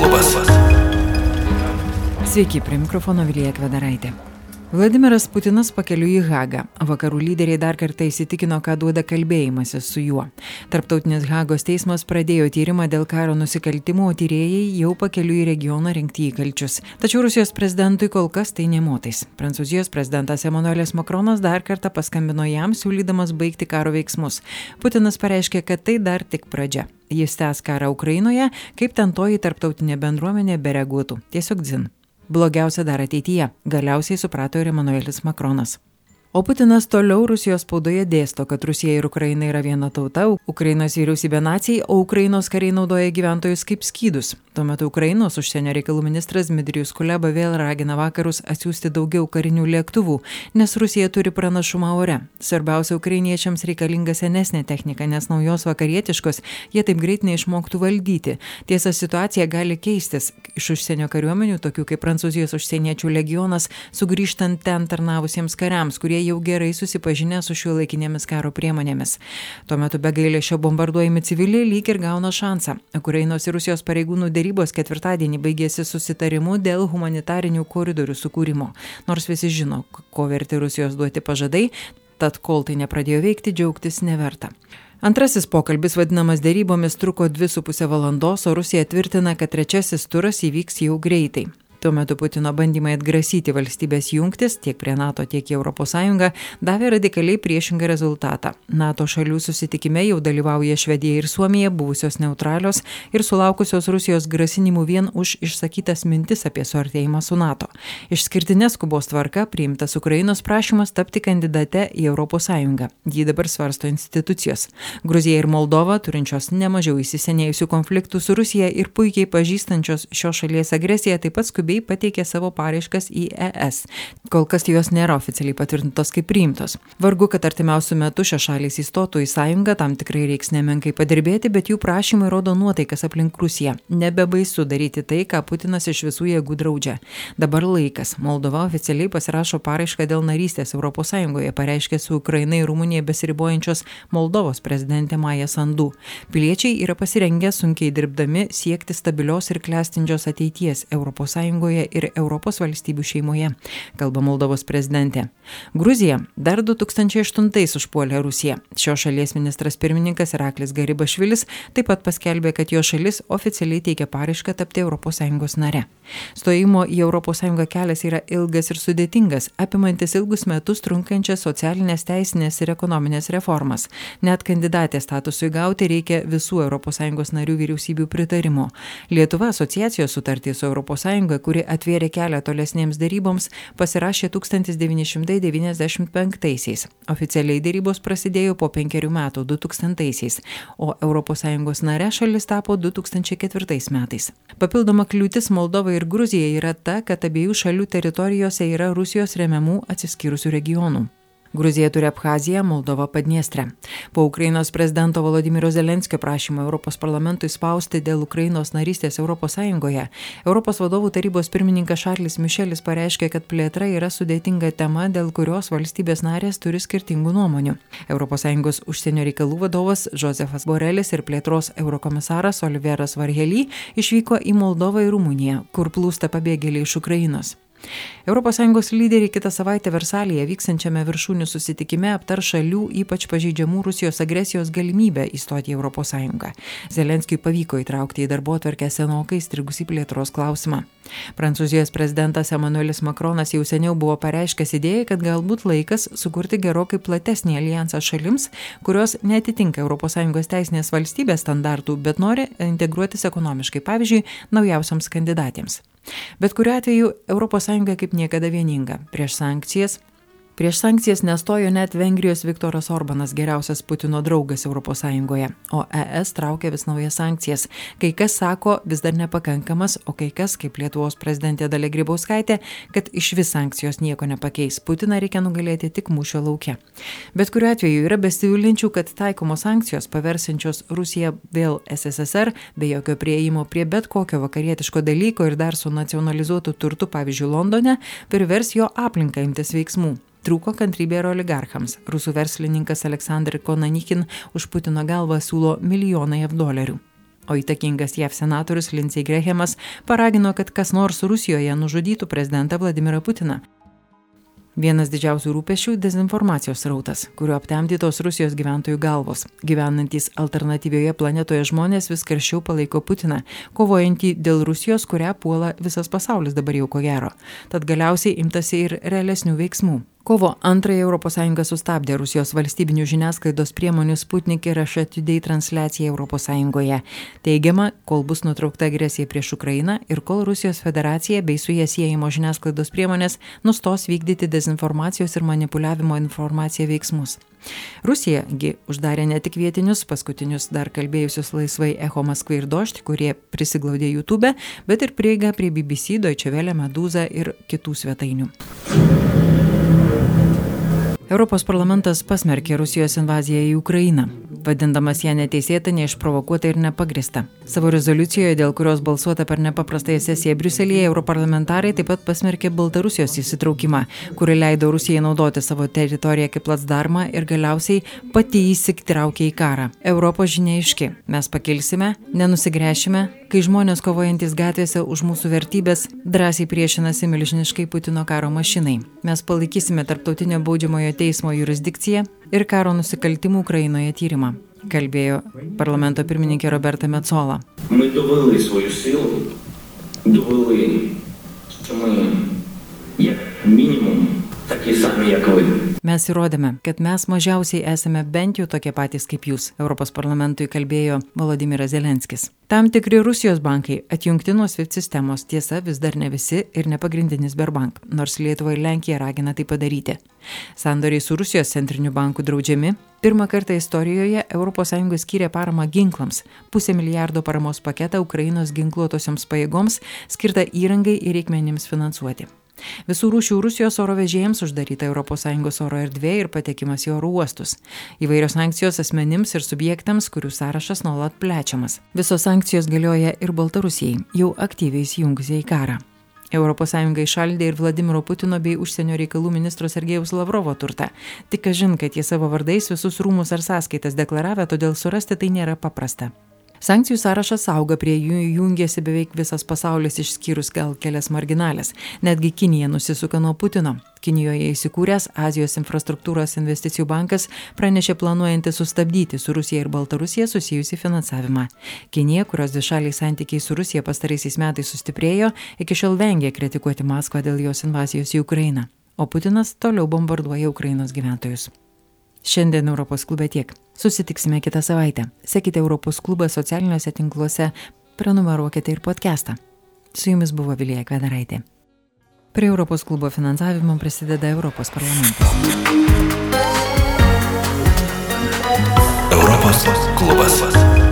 klubas. Sveiki, prie mikrofono Vilija Kvedaraitė. Vladimiras Putinas pakeliu į Hagą. Vakarų lyderiai dar kartą įsitikino, ką duoda kalbėjimasis su juo. Tarptautinis Hagos teismas pradėjo tyrimą dėl karo nusikaltimų, o tyrėjai jau pakeliu į regioną rinkti įkalčius. Tačiau Rusijos prezidentui kol kas tai nemotais. Prancūzijos prezidentas Emanuelis Makronas dar kartą paskambino jam, siūlydamas baigti karo veiksmus. Putinas pareiškė, kad tai dar tik pradžia. Jis tęs karą Ukrainoje, kaip ten toji tarptautinė bendruomenė bereaguotų. Tiesiog dzin. Blogiausia dar ateityje, galiausiai suprato ir Emanuelis Makronas. O Putinas toliau Rusijos spaudoje dėsto, kad Rusija ir Ukraina yra viena tauta, Ukrainos vyriausybė nacijai, o Ukrainos kariai naudoja gyventojus kaip skydus. Tuo metu Ukrainos užsienio reikalų ministras Dmitrijus Kuleba vėl ragina vakarus atsiųsti daugiau karinių lėktuvų, nes Rusija turi pranašumą ore. Svarbiausia, ukrainiečiams reikalinga senesnė technika, nes naujos vakarietiškos jie taip greit neišmoktų valdyti. Tiesa, situacija gali keistis. Iš užsienio kariuomenių, tokių kaip Prancūzijos užsieniečių legionas, sugrįžtant ten tarnavusiems kariams, kurie kurie jau gerai susipažinę su šiuolaikinėmis karo priemonėmis. Tuo metu be gailėšio bombarduojami civiliai lyg ir gauna šansą. Ukrainos ir Rusijos pareigūnų dėrybos ketvirtadienį baigėsi susitarimu dėl humanitarinių koridorių sukūrimo. Nors visi žino, ko verti Rusijos duoti pažadai, tad kol tai nepradėjo veikti, džiaugtis neverta. Antrasis pokalbis vadinamas dėrybomis truko 2,5 valandos, o Rusija tvirtina, kad trečiasis turas įvyks jau greitai. Tuo metu Putino bandymai atgrasyti valstybės jungtis tiek prie NATO, tiek į ES davė radikaliai priešingą rezultatą. NATO šalių susitikime jau dalyvauja Švedija ir Suomija, buvusios neutralios ir sulaukusios Rusijos grasinimų vien už išsakytas mintis apie suartėjimą su NATO. Išskirtinės skubos tvarka priimtas Ukrainos prašymas tapti kandidate į ES. Jį dabar svarsto institucijos. Gruzija ir Moldova, turinčios nemažiau įsisenėjusių konfliktų su Rusija ir puikiai pažįstančios šios šalies agresiją, taip pat skubiai bei pateikė savo paraiškas į ES. Kol kas jos nėra oficialiai patvirtintos kaip priimtos. Vargu, kad artimiausių metų šios šalys įstotų į sąjungą, tam tikrai reiks nemenkai padirbėti, bet jų prašymai rodo nuotaikas aplink Rusiją. Nebebaisu daryti tai, ką Putinas iš visų jėgų draudžia. Dabar laikas. Moldova oficialiai pasirašo paraišką dėl narystės ES, pareiškė su Ukraina ir Rumunija besiribojančios Moldovos prezidentė Maja Sandu. Piliečiai yra pasirengę sunkiai dirbdami siekti stabilios ir klestinčios ateities ES ir Europos valstybių šeimoje, kalba Moldovos prezidentė. Gruzija dar 2008 užpuolė Rusiją. Šios šalies ministras pirmininkas Iraklis Garibašvilis taip pat paskelbė, kad jo šalis oficialiai teikia paraišką tapti ES nare. Stojimo į ES kelias yra ilgas ir sudėtingas, apimantis ilgus metus trunkančias socialinės, teisinės ir ekonominės reformas. Net kandidatės statusui gauti reikia visų ES narių vyriausybių pritarimo. Lietuva asociacijos sutartį su ES, kuri atvėrė kelią tolesnėms daryboms, pasirašė 1995-aisiais. Oficialiai darybos prasidėjo po penkerių metų 2000-aisiais, o ES nare šalis tapo 2004 metais. Papildoma kliūtis Moldovai ir Gruzijai yra ta, kad abiejų šalių teritorijose yra Rusijos remiamų atsiskyrusių regionų. Gruzija turi Abhaziją, Moldova Padniestrę. Po Ukrainos prezidento Volodymyro Zelenskio prašymo Europos parlamentui spausti dėl Ukrainos narystės ES, Europos vadovų tarybos pirmininkas Šarlis Mišelis pareiškė, kad plėtra yra sudėtinga tema, dėl kurios valstybės narės turi skirtingų nuomonių. ES užsienio reikalų vadovas Josefas Borelis ir plėtros eurokomisaras Oliveras Varhely išvyko į Moldovą ir Rumuniją, kur plūsta pabėgėliai iš Ukrainos. ES lyderiai kitą savaitę Versalėje vyksančiame viršūnių susitikime aptar šalių ypač pažeidžiamų Rusijos agresijos galimybę įstoti į ES. Zelenskijui pavyko įtraukti į darbo atverkę senokai strigusį plėtros klausimą. Prancūzijos prezidentas Emanuelis Makronas jau seniau buvo pareiškęs idėją, kad galbūt laikas sukurti gerokai platesnį alijansą šalims, kurios netitinka ES teisinės valstybės standartų, bet nori integruotis ekonomiškai, pavyzdžiui, naujausiams kandidatėms. Bet kuriuo atveju ES kaip niekada vieninga prieš sankcijas, Prieš sankcijas nestojo net Vengrijos Viktoras Orbanas, geriausias Putino draugas ES, o ES traukia vis naujas sankcijas. Kai kas sako vis dar nepakankamas, o kai kas, kaip Lietuvos prezidentė Dalė Grybauskaitė, kad iš vis sankcijos nieko nepakeis. Putiną reikia nugalėti tik mūšio laukia. Bet kuriuo atveju yra besiūlinčių, kad taikomos sankcijos paversinčios Rusiją vėl SSSR be jokio prieimo prie bet kokio vakarietiško dalyko ir dar su nacionalizuotu turtu, pavyzdžiui, Londone, privers jo aplinką imtis veiksmų. Trūko kantrybė ir oligarchams. Rusų verslininkas Aleksandr Konanikin už Putino galvą siūlo milijoną jav dolerių. o įtakingas JAV senatorius Lindsey Grahamas paragino, kad kas nors Rusijoje nužudytų prezidentą Vladimirą Putiną. Vienas didžiausių rūpešių - dezinformacijos rautas, kurio aptemdytos Rusijos gyventojų galvos. Gyvenantys alternatyvioje planetoje žmonės vis karščiau palaiko Putiną, kovojantį dėl Rusijos, kurią puola visas pasaulis dabar jau ko gero. Tad galiausiai imtasi ir realesnių veiksmų. Kovo antrąją ES sustabdė Rusijos valstybinių žiniasklaidos priemonių Sputnik ir Today transliaciją ES. Teigiama, kol bus nutraukta agresija prieš Ukrainą ir kol Rusijos federacija bei su jie siejimo žiniasklaidos priemonės nustos vykdyti dezinformacijos ir manipuliavimo informaciją veiksmus. Rusija gi uždarė ne tik vietinius, paskutinius dar kalbėjusius laisvai Echo Maskvai ir Došt, kurie prisiglaudė YouTube, bet ir prieiga prie BBC, Deutsche Welle, Meduza ir kitų svetainių. Europos parlamentas pasmerkė Rusijos invaziją į Ukrainą, vadindamas ją neteisėtą, neišprovokuotą ir nepagristą. Savo rezoliucijoje, dėl kurios balsuota per nepaprastąją sesiją Briuselėje, europarlamentarai taip pat pasmerkė Baltarusijos įsitraukimą, kuri leido Rusijai naudoti savo teritoriją kaip platsdarmą ir galiausiai pati įsitraukė į karą. Europos žinia iški - mes pakilsime, nenusigręšime, kai žmonės kovojantys gatvėse už mūsų vertybės drąsiai priešinasi milžiniškai Putino karo mašinai. Mes palaikysime tarptautinio baudžiamojo teismo jurisdikciją ir karo nusikaltimų Ukrainoje tyrimą, kalbėjo parlamento pirmininkė Roberta Metzola. Mes dovili savo silų, dovili, kad mes, kaip minimum, tokie sami, kaip jūs. Mes įrodėme, kad mes mažiausiai esame bent jau tokie patys kaip jūs, Europos parlamentui kalbėjo Volodimiras Zelenskis. Tam tikri Rusijos bankai atjungti nuo SWIFT sistemos tiesa vis dar ne visi ir ne pagrindinis Berbank, nors Lietuva ir Lenkija ragina tai padaryti. Sandoriai su Rusijos centriniu banku draudžiami. Pirmą kartą istorijoje ES skyrė paramą ginklams - pusę milijardo paramos paketą Ukrainos ginkluotosioms pajėgoms skirtą įrangai ir reikmenims finansuoti. Visų rūšių Rusijos oro vežėjams uždaryta ES oro erdvė ir patekimas į oro uostus. Įvairios sankcijos asmenims ir subjektams, kurių sąrašas nuolat plečiamas. Visos sankcijos galioja ir Baltarusijai, jau aktyviai įsijungusiai į karą. ES išaldė ir Vladimiro Putino bei užsienio reikalų ministro Sergejaus Lavrovo turtą. Tik kažin, kad jie savo vardais visus rūmus ar sąskaitas deklaravę, todėl surasti tai nėra paprasta. Sankcijų sąrašas auga, prie jų jungiasi beveik visas pasaulis išskyrus gal kelias marginalės. Netgi Kinija nusisuka nuo Putino. Kinijoje įsikūręs Azijos infrastruktūros investicijų bankas pranešė planuojanti sustabdyti su Rusija ir Baltarusija susijusi finansavimą. Kinija, kurios dvišaliai santykiai su Rusija pastaraisiais metais sustiprėjo, iki šiol vengia kritikuoti Maskvą dėl jos invazijos į Ukrainą. O Putinas toliau bombarduoja Ukrainos gyventojus. Šiandien Europos klube tiek. Susitiksime kitą savaitę. Sekite Europos klubą socialiniuose tinkluose, prenumeruokite ir podcastą. Su jumis buvo Vilija Kvedaraitė. Prie Europos klubo finansavimo prisideda Europos parlamentas. Europos klubas.